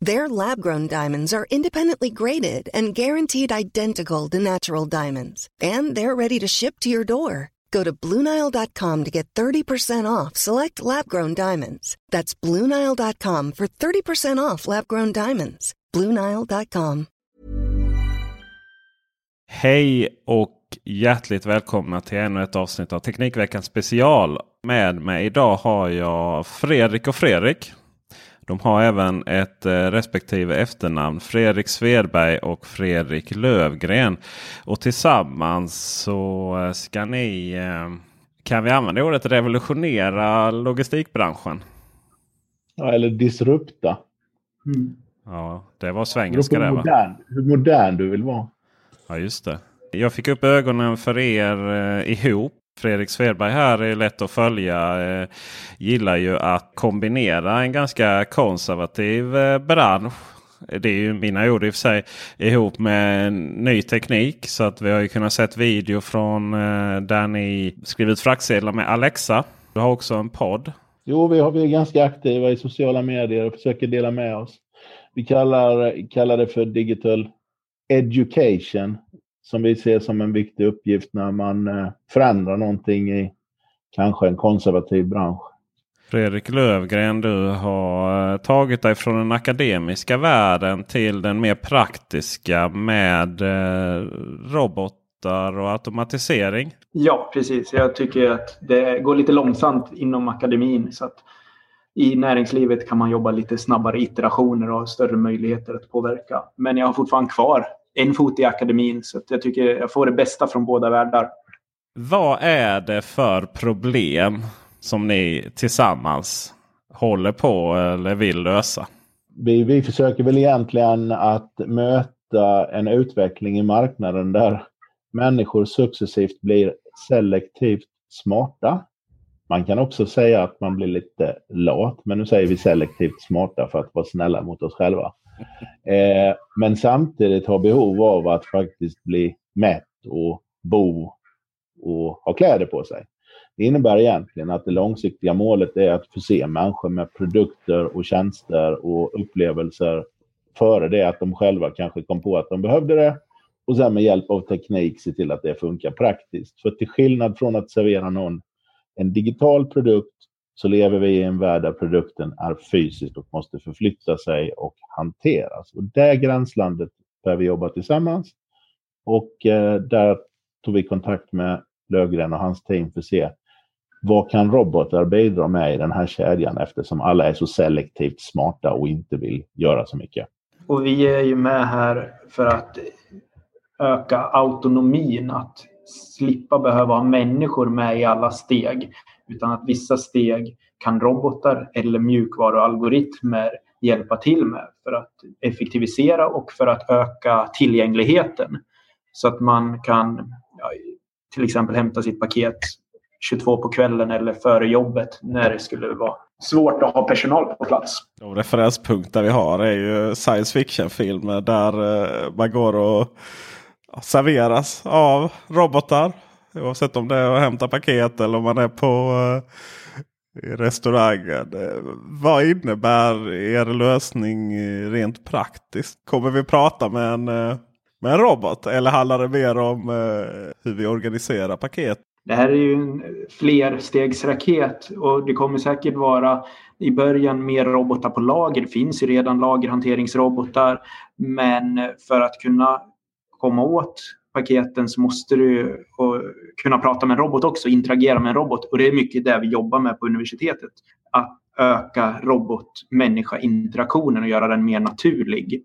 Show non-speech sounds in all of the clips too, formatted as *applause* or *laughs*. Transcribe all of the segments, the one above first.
Their lab-grown diamonds are independently graded and guaranteed identical to natural diamonds, and they're ready to ship to your door. Go to BlueNile.com to get 30% off select lab-grown diamonds. That's BlueNile.com for 30% off lab-grown diamonds. BlueNile.com. Hej och hjärtligt välkomna till ännu ett avsnitt av Teknikveckan special. Med mig idag har jag Fredrik och Fredrik. De har även ett eh, respektive efternamn. Fredrik Svedberg och Fredrik Lövgren. Och tillsammans så eh, ska ni, eh, kan vi använda ordet revolutionera logistikbranschen? Ja, eller disrupta. Ja, det var svengelska det va? modern, hur modern du vill vara. Ja, just det. Jag fick upp ögonen för er eh, ihop. Fredrik Svedberg här är lätt att följa. Eh, gillar ju att kombinera en ganska konservativ eh, bransch. Det är ju mina ord i och för sig. Ihop med ny teknik. Så att vi har ju kunnat sett video från eh, där ni skriver ut fraktsedlar med Alexa. Du har också en podd. Jo, vi, har, vi är ganska aktiva i sociala medier och försöker dela med oss. Vi kallar, kallar det för digital education som vi ser som en viktig uppgift när man eh, förändrar någonting i kanske en konservativ bransch. Fredrik Lövgren, du har eh, tagit dig från den akademiska världen till den mer praktiska med eh, robotar och automatisering. Ja, precis. Jag tycker att det går lite långsamt inom akademin. Så att I näringslivet kan man jobba lite snabbare iterationer och ha större möjligheter att påverka. Men jag har fortfarande kvar en fot i akademin. Så att jag tycker jag får det bästa från båda världar. Vad är det för problem som ni tillsammans håller på eller vill lösa? Vi, vi försöker väl egentligen att möta en utveckling i marknaden där människor successivt blir selektivt smarta. Man kan också säga att man blir lite lat, men nu säger vi selektivt smarta för att vara snälla mot oss själva. *laughs* Eh, men samtidigt har behov av att faktiskt bli mätt och bo och ha kläder på sig. Det innebär egentligen att det långsiktiga målet är att förse människor med produkter och tjänster och upplevelser före det att de själva kanske kom på att de behövde det och sen med hjälp av teknik se till att det funkar praktiskt. För till skillnad från att servera någon en digital produkt så lever vi i en värld där produkten är fysisk och måste förflytta sig och hanteras. Och det gränslandet behöver vi jobba tillsammans. Och eh, där tog vi kontakt med Lövgren och hans team för att se vad kan robotar bidra med i den här kedjan eftersom alla är så selektivt smarta och inte vill göra så mycket. Och vi är ju med här för att öka autonomin. Att slippa behöva ha människor med i alla steg. Utan att vissa steg kan robotar eller mjukvarualgoritmer hjälpa till med för att effektivisera och för att öka tillgängligheten. Så att man kan ja, till exempel hämta sitt paket 22 på kvällen eller före jobbet när det skulle vara svårt att ha personal på plats. De referenspunkter vi har är ju science fiction-filmer där man går och serveras av robotar. Oavsett om det är att hämta paket eller om man är på eh, restaurangen. Eh, vad innebär er lösning eh, rent praktiskt? Kommer vi prata med en, med en robot eller handlar det mer om hur vi organiserar paket? Det här är ju en flerstegsraket och det kommer säkert vara i början mer robotar på lager. Det finns ju redan lagerhanteringsrobotar. Men för att kunna komma åt paketen så måste du kunna prata med en robot också, interagera med en robot. Och det är mycket det vi jobbar med på universitetet. Att öka robot-människa-interaktionen och göra den mer naturlig.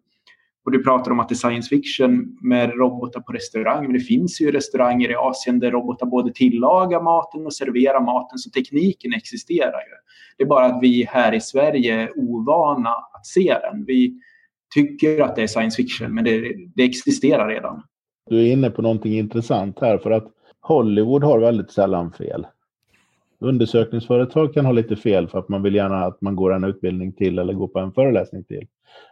Och du pratar om att det är science fiction med robotar på restaurang. Men det finns ju restauranger i Asien där robotar både tillagar maten och serverar maten. Så tekniken existerar ju. Det är bara att vi här i Sverige är ovana att se den. Vi tycker att det är science fiction men det, det existerar redan. Du är inne på någonting intressant här för att Hollywood har väldigt sällan fel. Undersökningsföretag kan ha lite fel för att man vill gärna att man går en utbildning till eller går på en föreläsning till.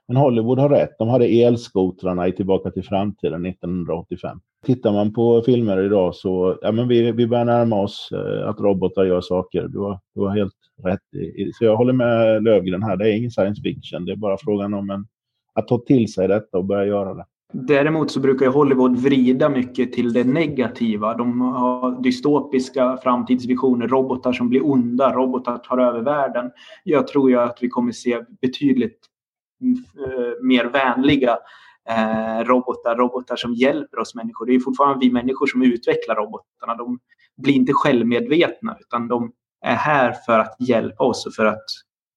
Men Hollywood har rätt. De hade elskotrarna i Tillbaka till framtiden 1985. Tittar man på filmer idag så ja, men vi, vi börjar närma oss eh, att robotar gör saker. Du har, du har helt rätt. I, så jag håller med Lövgren här. Det är ingen science fiction. Det är bara frågan om en, att ta till sig detta och börja göra det. Däremot så brukar Hollywood vrida mycket till det negativa. De har dystopiska framtidsvisioner, robotar som blir onda, robotar tar över världen. Jag tror ju att vi kommer se betydligt mm, eh, mer vänliga eh, robotar, robotar som hjälper oss människor. Det är fortfarande vi människor som utvecklar robotarna. De blir inte självmedvetna utan de är här för att hjälpa oss och för att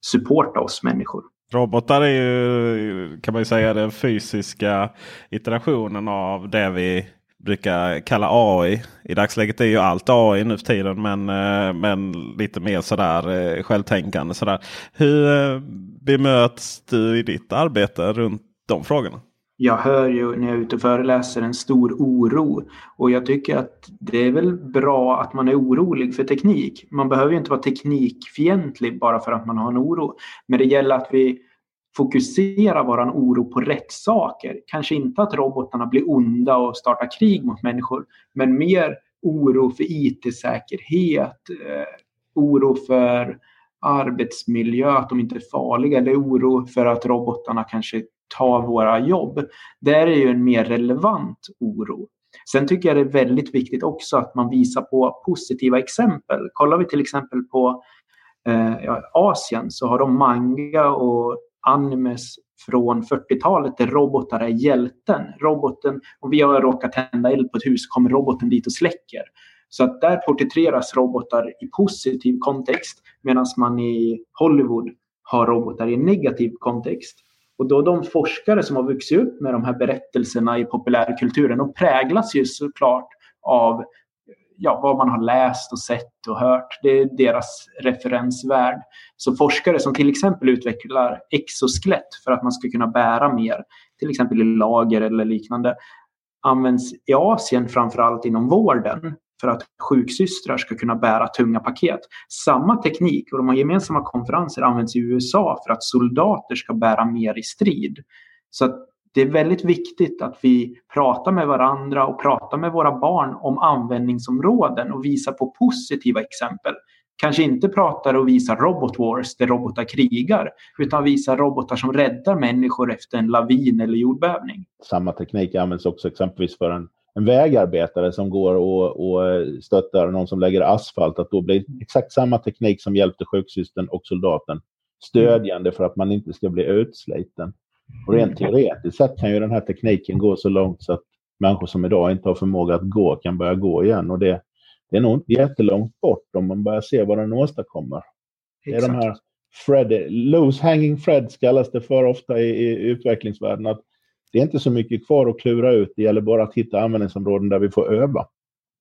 supporta oss människor. Robotar är ju kan man ju säga den fysiska iterationen av det vi brukar kalla AI. I dagsläget är ju allt AI nu för tiden men, eh, men lite mer sådär eh, självtänkande. Sådär. Hur eh, bemöts du i ditt arbete runt de frågorna? Jag hör ju när jag är ute och föreläser en stor oro. Och jag tycker att det är väl bra att man är orolig för teknik. Man behöver ju inte vara teknikfientlig bara för att man har en oro. Men det gäller att vi fokuserar våran oro på rätt saker. Kanske inte att robotarna blir onda och startar krig mot människor. Men mer oro för IT-säkerhet, eh, oro för arbetsmiljö, att de inte är farliga eller oro för att robotarna kanske ta våra jobb. Där är ju en mer relevant oro. Sen tycker jag det är väldigt viktigt också att man visar på positiva exempel. Kollar vi till exempel på eh, Asien så har de manga och animes från 40-talet där robotar är hjälten. Roboten, om vi har råkat tända eld på ett hus kommer roboten dit och släcker. Så att där porträtteras robotar i positiv kontext medan man i Hollywood har robotar i negativ kontext. Och då de forskare som har vuxit upp med de här berättelserna i populärkulturen, de präglas ju såklart av ja, vad man har läst och sett och hört. Det är deras referensvärld. Så forskare som till exempel utvecklar exoskelett för att man ska kunna bära mer, till exempel i lager eller liknande, används i Asien framförallt inom vården för att sjuksystrar ska kunna bära tunga paket. Samma teknik och de har gemensamma konferenser används i USA för att soldater ska bära mer i strid. Så det är väldigt viktigt att vi pratar med varandra och pratar med våra barn om användningsområden och visar på positiva exempel. Kanske inte pratar och visar robot wars där robotar krigar utan visar robotar som räddar människor efter en lavin eller jordbävning. Samma teknik används också exempelvis för en en vägarbetare som går och, och stöttar någon som lägger asfalt, att då blir exakt samma teknik som hjälpte sjuksystern och soldaten stödjande för att man inte ska bli utsliten. Och rent teoretiskt sett kan ju den här tekniken gå så långt så att människor som idag inte har förmåga att gå kan börja gå igen. Och det, det är nog inte jättelångt bort om man börjar se vad den åstadkommer. Det är de här Fred, loose hanging freds kallas det för ofta i, i utvecklingsvärlden. Att det är inte så mycket kvar att klura ut. Det gäller bara att hitta användningsområden där vi får öva.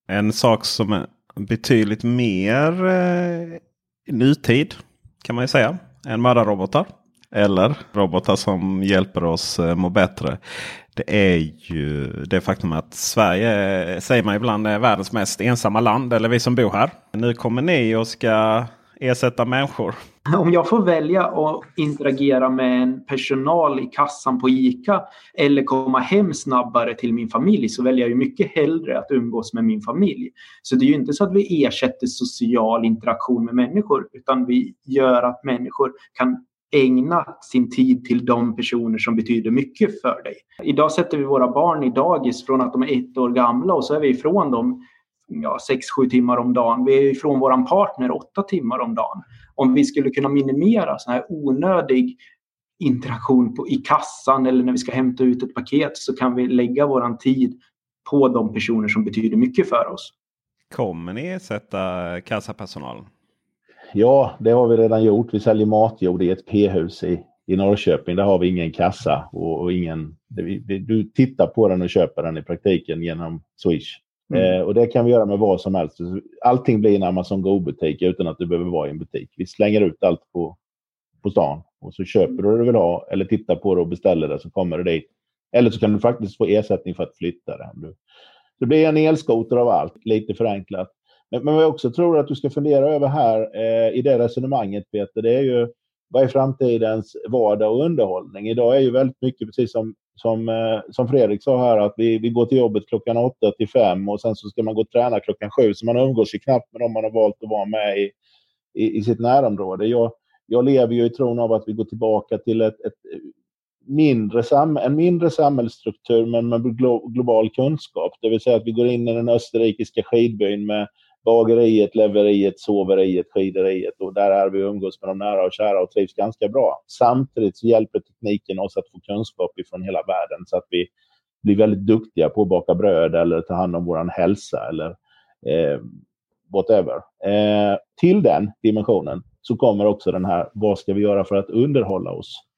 En sak som är betydligt mer eh, nutid kan man ju säga än mördarrobotar. Eller robotar som hjälper oss eh, må bättre. Det är ju det faktum att Sverige eh, säger man ibland är världens mest ensamma land. Eller vi som bor här. Nu kommer ni och ska ersätta människor? Om jag får välja att interagera med en personal i kassan på ICA eller komma hem snabbare till min familj så väljer jag ju mycket hellre att umgås med min familj. Så det är ju inte så att vi ersätter social interaktion med människor utan vi gör att människor kan ägna sin tid till de personer som betyder mycket för dig. Idag sätter vi våra barn i dagis från att de är ett år gamla och så är vi ifrån dem ja, 6-7 timmar om dagen. Vi är ifrån vår partner 8 timmar om dagen. Om vi skulle kunna minimera sån här onödig interaktion på, i kassan eller när vi ska hämta ut ett paket så kan vi lägga vår tid på de personer som betyder mycket för oss. Kommer ni ersätta kassapersonalen? Ja, det har vi redan gjort. Vi säljer matjord i ett P-hus i, i Norrköping. Där har vi ingen kassa och, och ingen... Vi, du tittar på den och köper den i praktiken genom Swish. Mm. Eh, och det kan vi göra med vad som helst. Allting blir en Amazon Go-butik utan att du behöver vara i en butik. Vi slänger ut allt på, på stan och så köper du det du vill ha eller tittar på det och beställer det så kommer det dit. Eller så kan du faktiskt få ersättning för att flytta det. Det blir en elskoter av allt, lite förenklat. Men, men vad jag också tror att du ska fundera över här eh, i det resonemanget Peter, det är ju vad är framtidens vardag och underhållning? Idag är ju väldigt mycket precis som, som, eh, som Fredrik sa här att vi, vi går till jobbet klockan åtta till fem och sen så ska man gå och träna klockan sju. Så man umgås ju knappt med dem man har valt att vara med i, i, i sitt närområde. Jag, jag lever ju i tron av att vi går tillbaka till ett, ett mindre sam en mindre samhällsstruktur men med global kunskap. Det vill säga att vi går in i den österrikiska skidbyn med bageriet, leveriet, soveriet, skideriet och där är vi och umgås med de nära och kära och trivs ganska bra. Samtidigt så hjälper tekniken oss att få kunskap ifrån hela världen så att vi blir väldigt duktiga på att baka bröd eller ta hand om vår hälsa eller eh, whatever. Eh, till den dimensionen så kommer också den här, vad ska vi göra för att underhålla oss?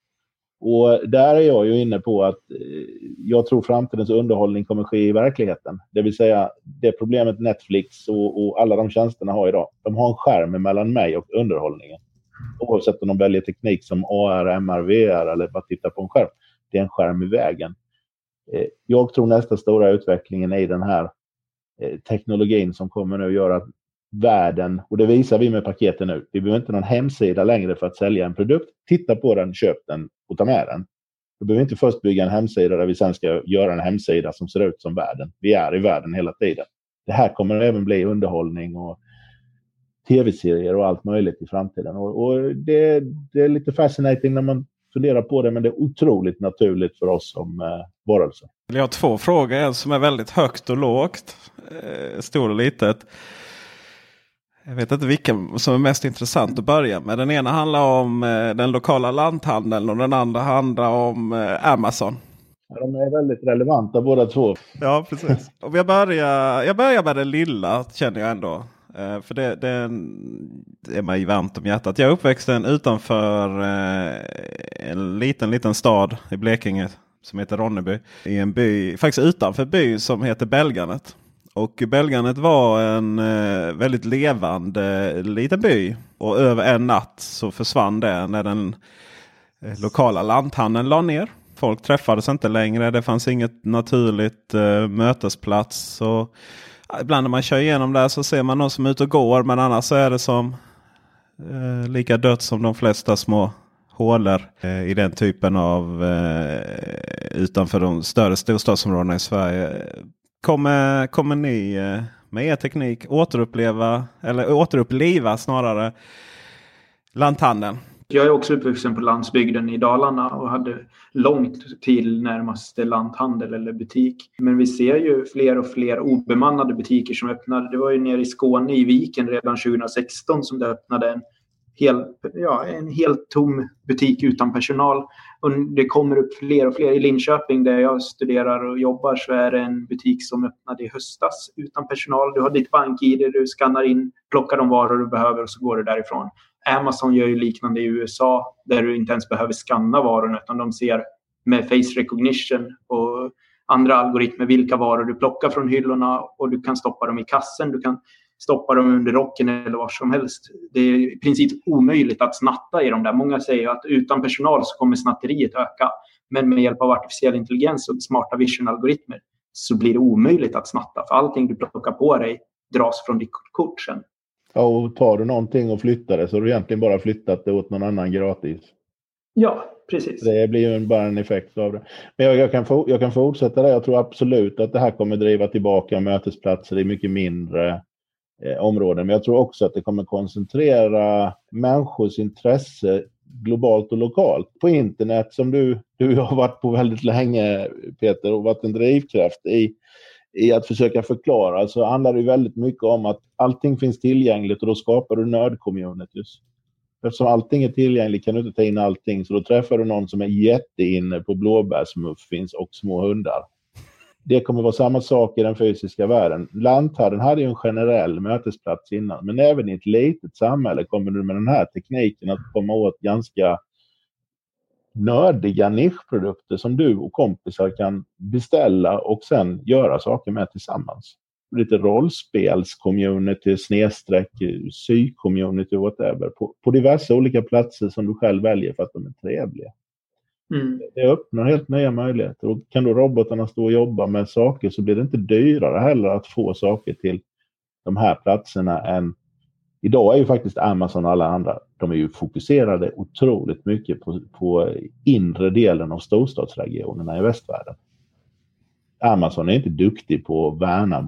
Och där är jag ju inne på att eh, jag tror framtidens underhållning kommer ske i verkligheten. Det vill säga det problemet Netflix och, och alla de tjänsterna har idag. De har en skärm mellan mig och underhållningen. Oavsett om de väljer teknik som AR, MR, VR eller bara tittar på en skärm. Det är en skärm i vägen. Eh, jag tror nästa stora utvecklingen i den här eh, teknologin som kommer nu göra att världen, och det visar vi med paketen nu. Vi behöver inte någon hemsida längre för att sälja en produkt. Titta på den, köp den och ta med den. Vi behöver inte först bygga en hemsida där vi sen ska göra en hemsida som ser ut som världen. Vi är i världen hela tiden. Det här kommer även bli underhållning och tv-serier och allt möjligt i framtiden. Och, och det, det, är lite fascinating när man funderar på det, men det är otroligt naturligt för oss som eh, varelser. Jag har två frågor, en som är väldigt högt och lågt, eh, stor och litet. Jag vet inte vilken som är mest intressant att börja med. Den ena handlar om eh, den lokala lanthandeln och den andra handlar om eh, Amazon. De är väldigt relevanta båda två. Ja, precis. Om jag, börjar, jag börjar med det lilla känner jag ändå. Eh, för det, det, är mig varmt om hjärtat. Jag är uppväxten utanför en liten, liten stad i Blekinge som heter Ronneby. I en by, faktiskt utanför by som heter Belganet. Och Belganet var en eh, väldigt levande eh, liten by. Och över en natt så försvann det när den eh, lokala lanthandeln la ner. Folk träffades inte längre. Det fanns inget naturligt eh, mötesplats. Och, ibland när man kör igenom där så ser man någon som är ute och går. Men annars är det som eh, lika dött som de flesta små hålor eh, i den typen av eh, utanför de större storstadsområdena i Sverige. Kommer, kommer ni eh, med er teknik återuppleva, eller återuppliva snarare, lanthandeln? Jag är också uppvuxen på landsbygden i Dalarna och hade långt till närmaste lanthandel eller butik. Men vi ser ju fler och fler obemannade butiker som öppnar. Det var ju nere i Skåne i Viken redan 2016 som det öppnade en hel, ja, en helt tom butik utan personal. Och det kommer upp fler och fler. I Linköping där jag studerar och jobbar så är det en butik som öppnade i höstas utan personal. Du har ditt bank-id, du skannar in, plockar de varor du behöver och så går du därifrån. Amazon gör ju liknande i USA där du inte ens behöver skanna varorna utan de ser med face recognition och andra algoritmer vilka varor du plockar från hyllorna och du kan stoppa dem i kassen. Du kan stoppa dem under rocken eller var som helst. Det är i princip omöjligt att snatta i de där. Många säger att utan personal så kommer snatteriet öka. Men med hjälp av artificiell intelligens och smarta vision-algoritmer så blir det omöjligt att snatta. För allting du plockar på dig dras från ditt kort sen. Ja, och tar du någonting och flyttar det så har du egentligen bara flyttat det åt någon annan gratis. Ja, precis. Det blir ju bara en effekt av det. Men jag, jag, kan, for, jag kan fortsätta där. Jag tror absolut att det här kommer driva tillbaka mötesplatser i mycket mindre Eh, områden. Men jag tror också att det kommer koncentrera människors intresse globalt och lokalt. På internet som du, du har varit på väldigt länge Peter och varit en drivkraft i, i att försöka förklara så handlar det väldigt mycket om att allting finns tillgängligt och då skapar du nördcommunities. Eftersom allting är tillgängligt kan du inte ta in allting så då träffar du någon som är jätteinne på blåbärsmuffins och små hundar. Det kommer vara samma sak i den fysiska världen. Lanthandeln hade ju en generell mötesplats innan, men även i ett litet samhälle kommer du med den här tekniken att komma åt ganska nördiga nischprodukter som du och kompisar kan beställa och sen göra saker med tillsammans. Lite rollspelscommunity, snedstreck, sy-community, whatever. På, på diverse olika platser som du själv väljer för att de är trevliga. Mm. Det öppnar helt nya möjligheter. Och kan då robotarna stå och jobba med saker så blir det inte dyrare heller att få saker till de här platserna än Idag är ju faktiskt Amazon och alla andra, de är ju fokuserade otroligt mycket på, på inre delen av storstadsregionerna i västvärlden. Amazon är inte duktig på att värna.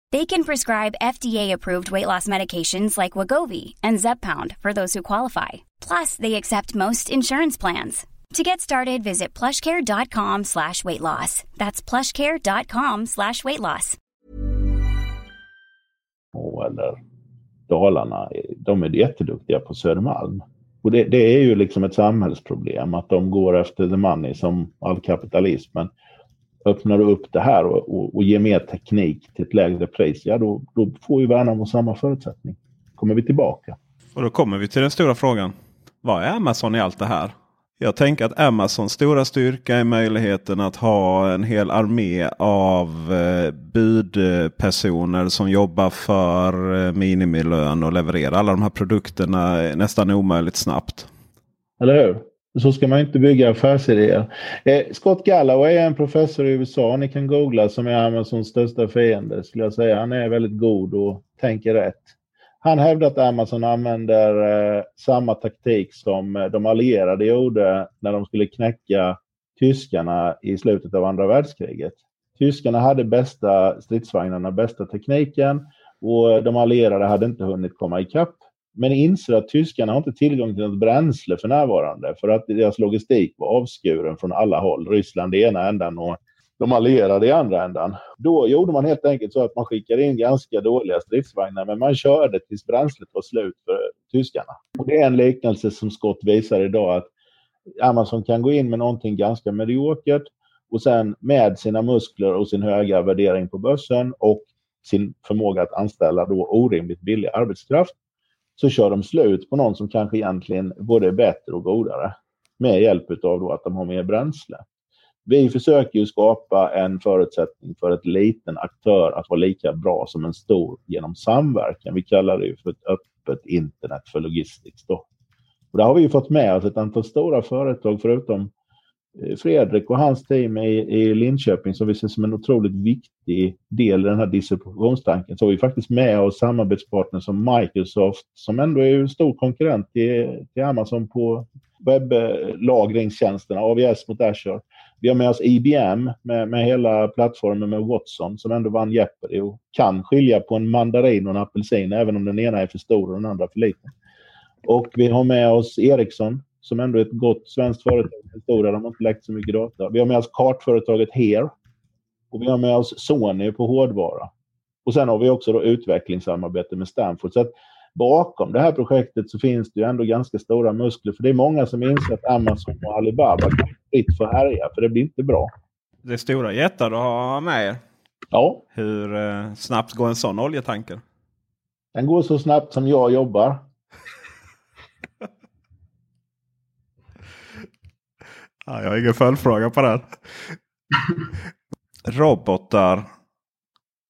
They can prescribe FDA-approved weight loss medications like Wagovi and Zeppound for those who qualify. Plus, they accept most insurance plans. To get started, visit plushcare.com slash weight loss. That's plushcare.com slash weight loss. Eller Dalarna, de är jätteduktiga på Södermalm. Och det, det, är ju liksom ett samhällsproblem att de går efter the money som all kapitalismen. Öppnar du upp det här och, och, och ger mer teknik till ett lägre pris, ja då, då får ju Värnamo samma förutsättning. Kommer vi tillbaka. Och då kommer vi till den stora frågan. Vad är Amazon i allt det här? Jag tänker att Amazons stora styrka är möjligheten att ha en hel armé av eh, budpersoner som jobbar för eh, minimilön och levererar alla de här produkterna nästan omöjligt snabbt. Eller hur? Så ska man inte bygga affärsidéer. Eh, Scott Galloway är en professor i USA. Ni kan googla som är Amazons största fiende. Skulle jag säga. Han är väldigt god och tänker rätt. Han hävdar att Amazon använder eh, samma taktik som eh, de allierade gjorde när de skulle knäcka tyskarna i slutet av andra världskriget. Tyskarna hade bästa stridsvagnarna, bästa tekniken och de allierade hade inte hunnit komma ikapp. Men inser att tyskarna har inte tillgång till något bränsle för närvarande för att deras logistik var avskuren från alla håll. Ryssland i ena ändan och de allierade i andra ändan. Då gjorde man helt enkelt så att man skickade in ganska dåliga stridsvagnar men man körde tills bränslet var slut för tyskarna. Och det är en liknelse som Scott visar idag att Amazon kan gå in med någonting ganska mediokert och sen med sina muskler och sin höga värdering på börsen och sin förmåga att anställa då orimligt billig arbetskraft så kör de slut på någon som kanske egentligen både är bättre och godare med hjälp av att de har mer bränsle. Vi försöker ju skapa en förutsättning för ett liten aktör att vara lika bra som en stor genom samverkan. Vi kallar det för ett öppet internet för logistics. Då. Och där har vi fått med oss ett antal stora företag förutom Eh, Fredrik och hans team i, i Linköping som vi ser som en otroligt viktig del i den här distributionstanken. Så har vi faktiskt med oss samarbetspartners som Microsoft som ändå är en stor konkurrent till, till Amazon på webblagringstjänsterna, AVS mot Azure. Vi har med oss IBM med, med hela plattformen med Watson som ändå vann Jeopardy och kan skilja på en mandarin och en apelsin även om den ena är för stor och den andra för liten. Och vi har med oss Ericsson som ändå är ett gott svenskt företag. De har inte läckt så mycket data. Vi har med oss kartföretaget Here. Och vi har med oss Sony på hårdvara. Och sen har vi också då utvecklingssamarbete med Stanford. Så att bakom det här projektet så finns det ju ändå ganska stora muskler. För det är många som inser att Amazon och Alibaba kan fritt få härja. För det blir inte bra. Det är stora jättar du har med er. Ja. Hur eh, snabbt går en sån oljetanker? Den går så snabbt som jag jobbar. Ja, jag har ingen följdfråga på den. *laughs* Robotar.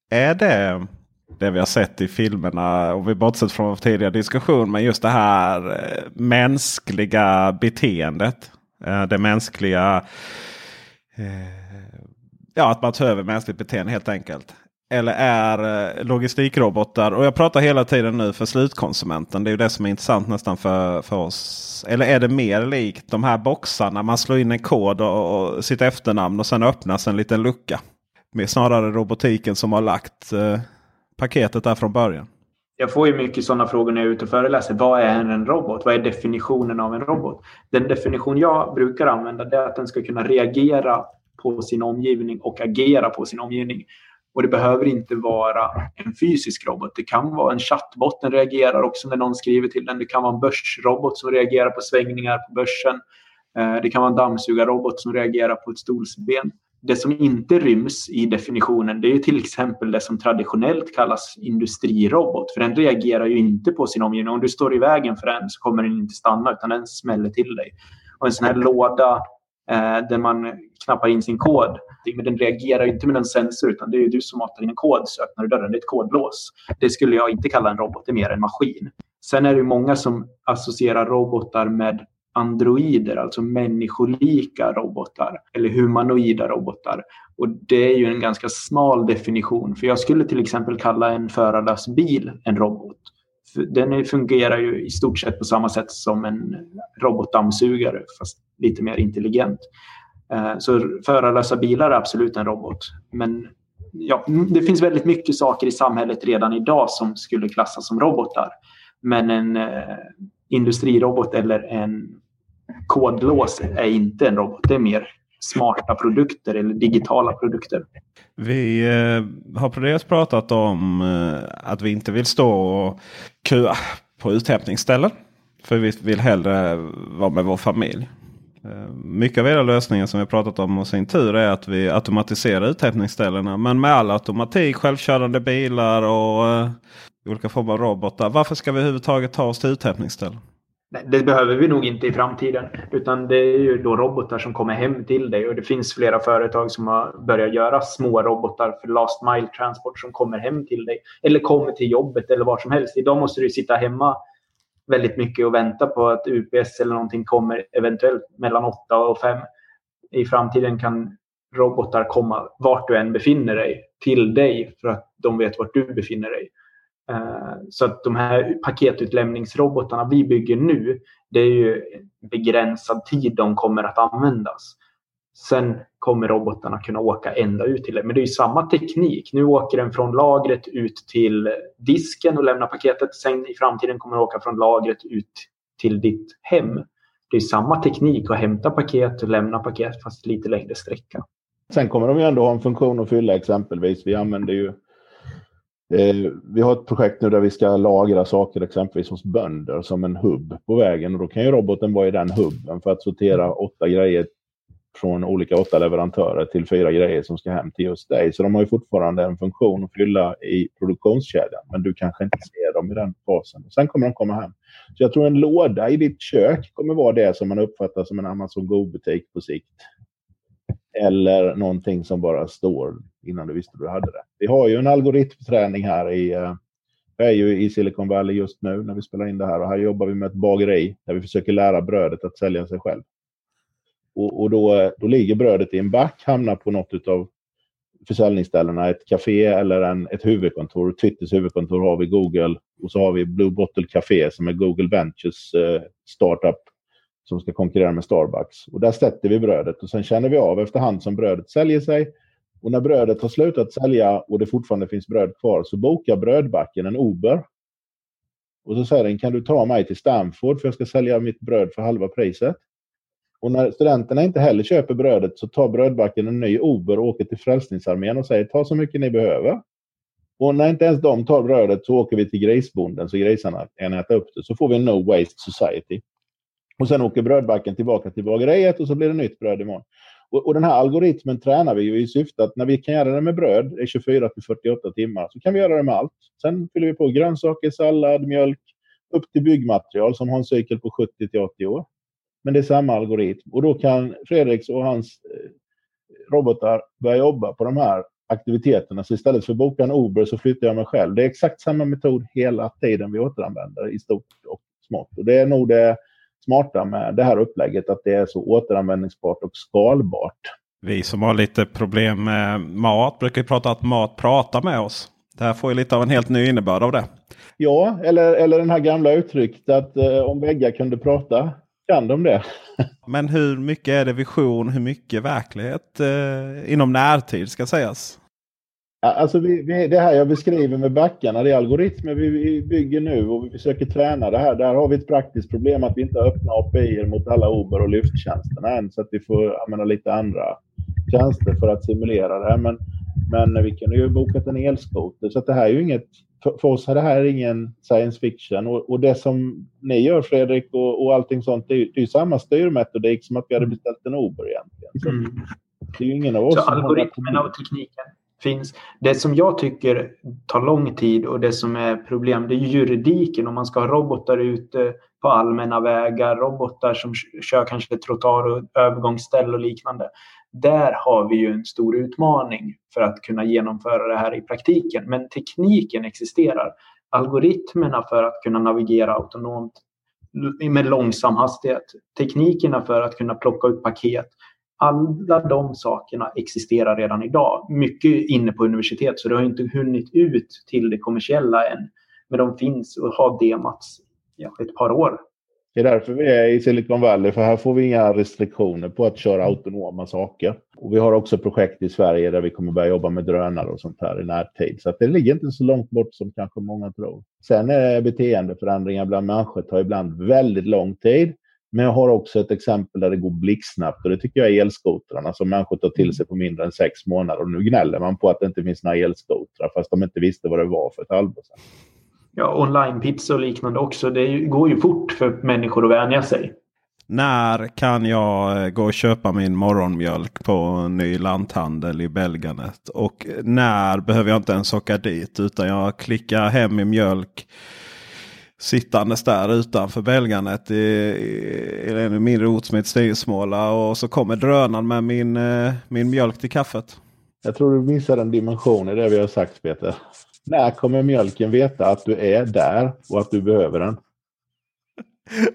Är det det vi har sett i filmerna. Och vi bortsett från tidigare diskussion. Men just det här eh, mänskliga beteendet. Eh, det mänskliga. Eh, ja, att man tar över mänskligt beteende helt enkelt. Eller är eh, logistikrobotar, och jag pratar hela tiden nu för slutkonsumenten. Det är ju det som är intressant nästan för, för oss. Eller är det mer likt de här boxarna man slår in en kod och, och sitt efternamn och sen öppnas en liten lucka. Mer snarare robotiken som har lagt eh, paketet där från början? Jag får ju mycket sådana frågor när jag är ute och föreläser. Vad är en robot? Vad är definitionen av en robot? Den definition jag brukar använda är att den ska kunna reagera på sin omgivning och agera på sin omgivning. Och det behöver inte vara en fysisk robot. Det kan vara en chattbot. Den reagerar också när någon skriver till den. Det kan vara en börsrobot som reagerar på svängningar på börsen. Eh, det kan vara en dammsugarrobot som reagerar på ett stolsben. Det som inte ryms i definitionen det är till exempel det som traditionellt kallas industrirobot. För den reagerar ju inte på sin omgivning. Om du står i vägen för den så kommer den inte stanna utan den smäller till dig. Och en sån här låda Eh, där man knappar in sin kod. Men den reagerar inte med en sensor utan det är du som matar in en kod så öppnar du dörren. Det är ett kodlås. Det skulle jag inte kalla en robot, det är mer en maskin. Sen är det många som associerar robotar med androider, alltså människolika robotar eller humanoida robotar. Och det är ju en ganska smal definition. För jag skulle till exempel kalla en förarlös bil en robot. Den fungerar ju i stort sett på samma sätt som en robotdammsugare fast lite mer intelligent. Eh, så förarlösa bilar är absolut en robot. Men ja, mm, det finns väldigt mycket saker i samhället redan idag som skulle klassas som robotar. Men en eh, industrirobot eller en kodlås är inte en robot. Det är mer smarta produkter eller digitala produkter. Vi eh, har dels pratat om eh, att vi inte vill stå och köa på uthämtningsställen. För vi vill hellre vara med vår familj. Eh, mycket av era lösningar som vi pratat om och sin tur är att vi automatiserar uthämtningsställena. Men med all automatik, självkörande bilar och eh, olika former av robotar. Varför ska vi överhuvudtaget ta oss till uthämtningsställen? Det behöver vi nog inte i framtiden. Utan det är ju då robotar som kommer hem till dig. Och det finns flera företag som har börjat göra små robotar för last mile transport som kommer hem till dig. Eller kommer till jobbet eller var som helst. Idag måste du sitta hemma väldigt mycket och vänta på att UPS eller någonting kommer eventuellt mellan 8 och 5. I framtiden kan robotar komma vart du än befinner dig till dig för att de vet vart du befinner dig. Eh, så att de här paketutlämningsrobotarna vi bygger nu, det är ju begränsad tid de kommer att användas. Sen kommer robotarna kunna åka ända ut till det. Men det är ju samma teknik. Nu åker den från lagret ut till disken och lämnar paketet. Sen i framtiden kommer den åka från lagret ut till ditt hem. Det är samma teknik att hämta paket och lämna paket fast lite längre sträcka. Sen kommer de ju ändå ha en funktion att fylla exempelvis. Vi använder ju eh, vi har ett projekt nu där vi ska lagra saker exempelvis hos bönder som en hubb på vägen. Och då kan ju roboten vara i den hubben för att sortera åtta grejer från olika åtta leverantörer till fyra grejer som ska hem till just dig. Så de har ju fortfarande en funktion att fylla i produktionskedjan. Men du kanske inte ser dem i den fasen. Sen kommer de komma hem. Så jag tror en låda i ditt kök kommer vara det som man uppfattar som en Amazon Go-butik på sikt. Eller någonting som bara står innan du visste du hade det. Vi har ju en algoritmträning här i eh, jag är ju i Silicon Valley just nu när vi spelar in det här och här jobbar vi med ett bageri där vi försöker lära brödet att sälja sig själv. Och, och då, då ligger brödet i en back, hamnar på något av försäljningsställena, ett café eller en, ett huvudkontor. Twitters huvudkontor har vi Google och så har vi Blue Bottle Café som är Google Ventures eh, startup som ska konkurrera med Starbucks. Och där sätter vi brödet och sen känner vi av efterhand som brödet säljer sig. Och när brödet har slutat sälja och det fortfarande finns bröd kvar så bokar brödbacken en Uber. Och så säger den, kan du ta mig till Stanford för jag ska sälja mitt bröd för halva priset? Och när studenterna inte heller köper brödet så tar brödbacken en ny Uber och åker till Frälsningsarmén och säger ta så mycket ni behöver. Och när inte ens de tar brödet så åker vi till grisbonden så grisarna kan äta upp det. Så får vi en No Waste Society. Och sen åker brödbacken tillbaka till bageriet och så blir det nytt bröd imorgon. Och, och den här algoritmen tränar vi ju i syfte att när vi kan göra det med bröd i 24 till 48 timmar så kan vi göra det med allt. Sen fyller vi på grönsaker, sallad, mjölk upp till byggmaterial som har en cykel på 70 till 80 år. Men det är samma algoritm. Och då kan Fredriks och hans eh, robotar börja jobba på de här aktiviteterna. Så istället för att boka en Uber så flyttar jag mig själv. Det är exakt samma metod hela tiden vi återanvänder i stort och smått. Och det är nog det smarta med det här upplägget att det är så återanvändningsbart och skalbart. Vi som har lite problem med mat brukar prata att mat pratar med oss. Det här får ju lite av en helt ny innebörd av det. Ja, eller, eller den här gamla uttrycket att eh, om väggar kunde prata kan de det. Men hur mycket är det vision, hur mycket verklighet eh, inom närtid ska sägas? Alltså vi, vi, det här jag beskriver med backarna, det är algoritmer vi, vi, bygger nu och vi försöker träna det här. Där har vi ett praktiskt problem att vi inte öppnar API mot alla Uber och lyfttjänsterna än så att vi får använda lite andra tjänster för att simulera det. Men, men vi kan ju bokat en elskoter så det här är ju inget för, oss är det här ingen science fiction. Och, och det som ni gör Fredrik och, och allting sånt, det är, det är samma styrmetodik som att vi hade beställt en Uber egentligen. Så mm. Det är ju ingen av oss Så algoritmerna och tekniken finns. Det som jag tycker tar lång tid och det som är problem, det är juridiken. Om man ska ha robotar ute på allmänna vägar, robotar som kör kanske trottoar och övergångsställ och liknande där har vi ju en stor utmaning för att kunna genomföra det här i praktiken. Men tekniken existerar. Algoritmerna för att kunna navigera autonomt med långsam hastighet, teknikerna för att kunna plocka ut paket. Alla de sakerna existerar redan idag. Mycket inne på universitet så det har inte hunnit ut till det kommersiella än. Men de finns och har demats i ett par år. Det är därför vi är i Silicon Valley, för här får vi inga restriktioner på att köra autonoma saker. Och vi har också projekt i Sverige där vi kommer börja jobba med drönare och sånt här i närtid. Så det ligger inte så långt bort som kanske många tror. Sen är beteendeförändringar bland människor tar ibland väldigt lång tid. Men jag har också ett exempel där det går blixtsnabbt och det tycker jag är elskotrarna som människor tar till sig på mindre än sex månader. Och nu gnäller man på att det inte finns några elskotrar fast de inte visste vad det var för ett halvår sedan ja, online-pizza och liknande också. Det går ju fort för människor att vänja sig. När kan jag eh, gå och köpa min morgonmjölk på en ny lanthandel i Belganet? Och när behöver jag inte ens åka dit utan jag klickar hem min mjölk sittandes där utanför Belganet i, i, i en mindre ort som heter Stigsmåla. Och så kommer drönaren med min, eh, min mjölk till kaffet. Jag tror du missar en dimension i det vi har sagt Peter. När kommer mjölken veta att du är där och att du behöver den?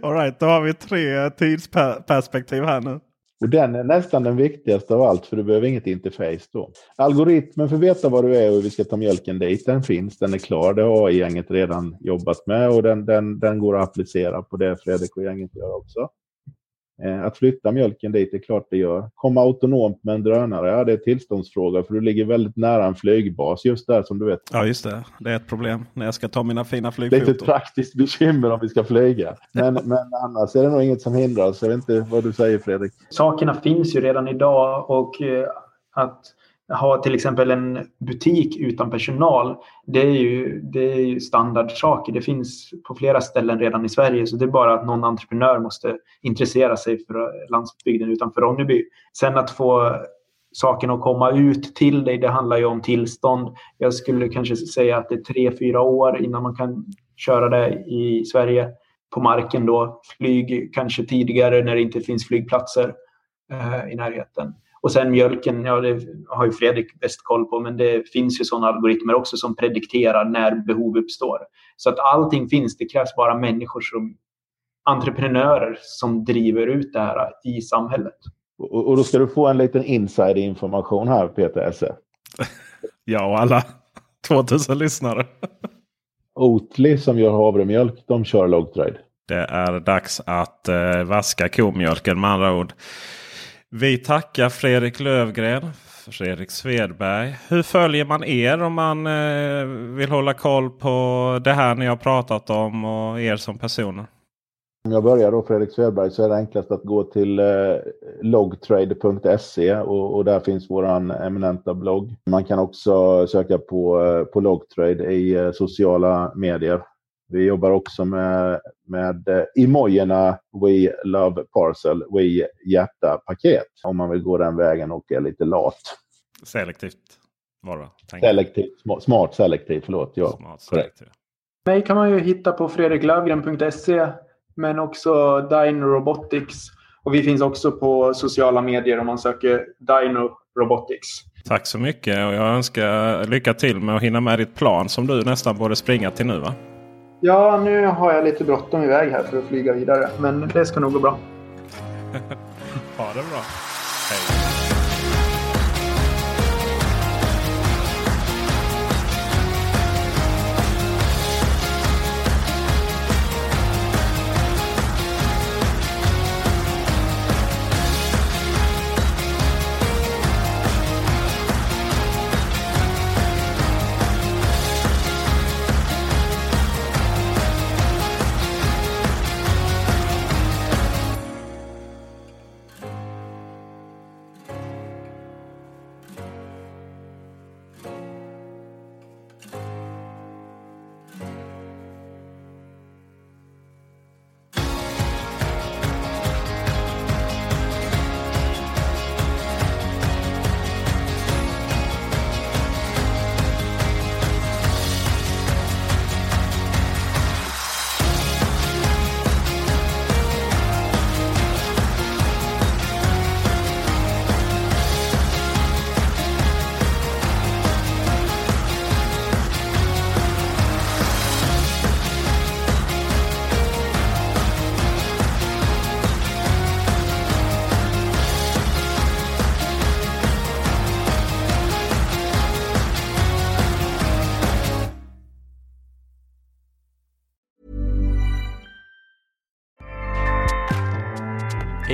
Alright, då har vi tre tidsperspektiv här nu. Och den är nästan den viktigaste av allt för du behöver inget interface då. Algoritmen för att veta var du är och hur vi ska ta mjölken dit, den finns, den är klar. Det har AI-gänget redan jobbat med och den, den, den går att applicera på det Fredrik och gänget gör också. Eh, att flytta mjölken dit är klart det gör. Komma autonomt med en drönare, ja det är tillståndsfråga för du ligger väldigt nära en flygbas just där som du vet. Ja just det, det är ett problem när jag ska ta mina fina flygfoton. Lite praktiskt bekymmer om vi ska flyga. Men, men annars är det nog inget som hindrar oss. Jag vet inte vad du säger Fredrik? Sakerna finns ju redan idag och eh, att ha till exempel en butik utan personal, det är ju, det är ju standardsaker. Det finns på flera ställen redan i Sverige, så det är bara att någon entreprenör måste intressera sig för landsbygden utanför Ronneby. Sen att få saken att komma ut till dig, det handlar ju om tillstånd. Jag skulle kanske säga att det är tre, fyra år innan man kan köra det i Sverige på marken då. Flyg kanske tidigare när det inte finns flygplatser eh, i närheten. Och sen mjölken, ja det har ju Fredrik bäst koll på, men det finns ju sådana algoritmer också som predikterar när behov uppstår. Så att allting finns, det krävs bara människor som entreprenörer som driver ut det här i samhället. Och, och då ska du få en liten insider-information här Peter Esse. *laughs* ja, och alla *laughs* 2000 lyssnare. *laughs* Oatly som gör havremjölk, de kör logtrade. Det är dags att eh, vaska komjölken med andra ord. Vi tackar Fredrik Lövgren, Fredrik Svedberg. Hur följer man er om man eh, vill hålla koll på det här ni har pratat om och er som personer? Om jag börjar då Fredrik Svedberg så är det enklast att gå till eh, logtrade.se och, och, där finns våran eminenta blogg. Man kan också söka på, eh, på Logtrade i eh, sociala medier. Vi jobbar också med, med eh, emojierna We Love Parcel, We Hjärta Paket. Om man vill gå den vägen och är lite lat. Selektivt bara? Selektivt, smart selektivt, förlåt. Ja, smart selektivt. Mig kan man ju hitta på fredriklövgren.se men också Dino Robotics. Och vi finns också på sociala medier om man söker Dino Robotics. Tack så mycket och jag önskar lycka till med att hinna med ditt plan som du nästan borde springa till nu va? Ja, nu har jag lite bråttom iväg här för att flyga vidare. Men det ska nog gå bra. *laughs* ha det bra.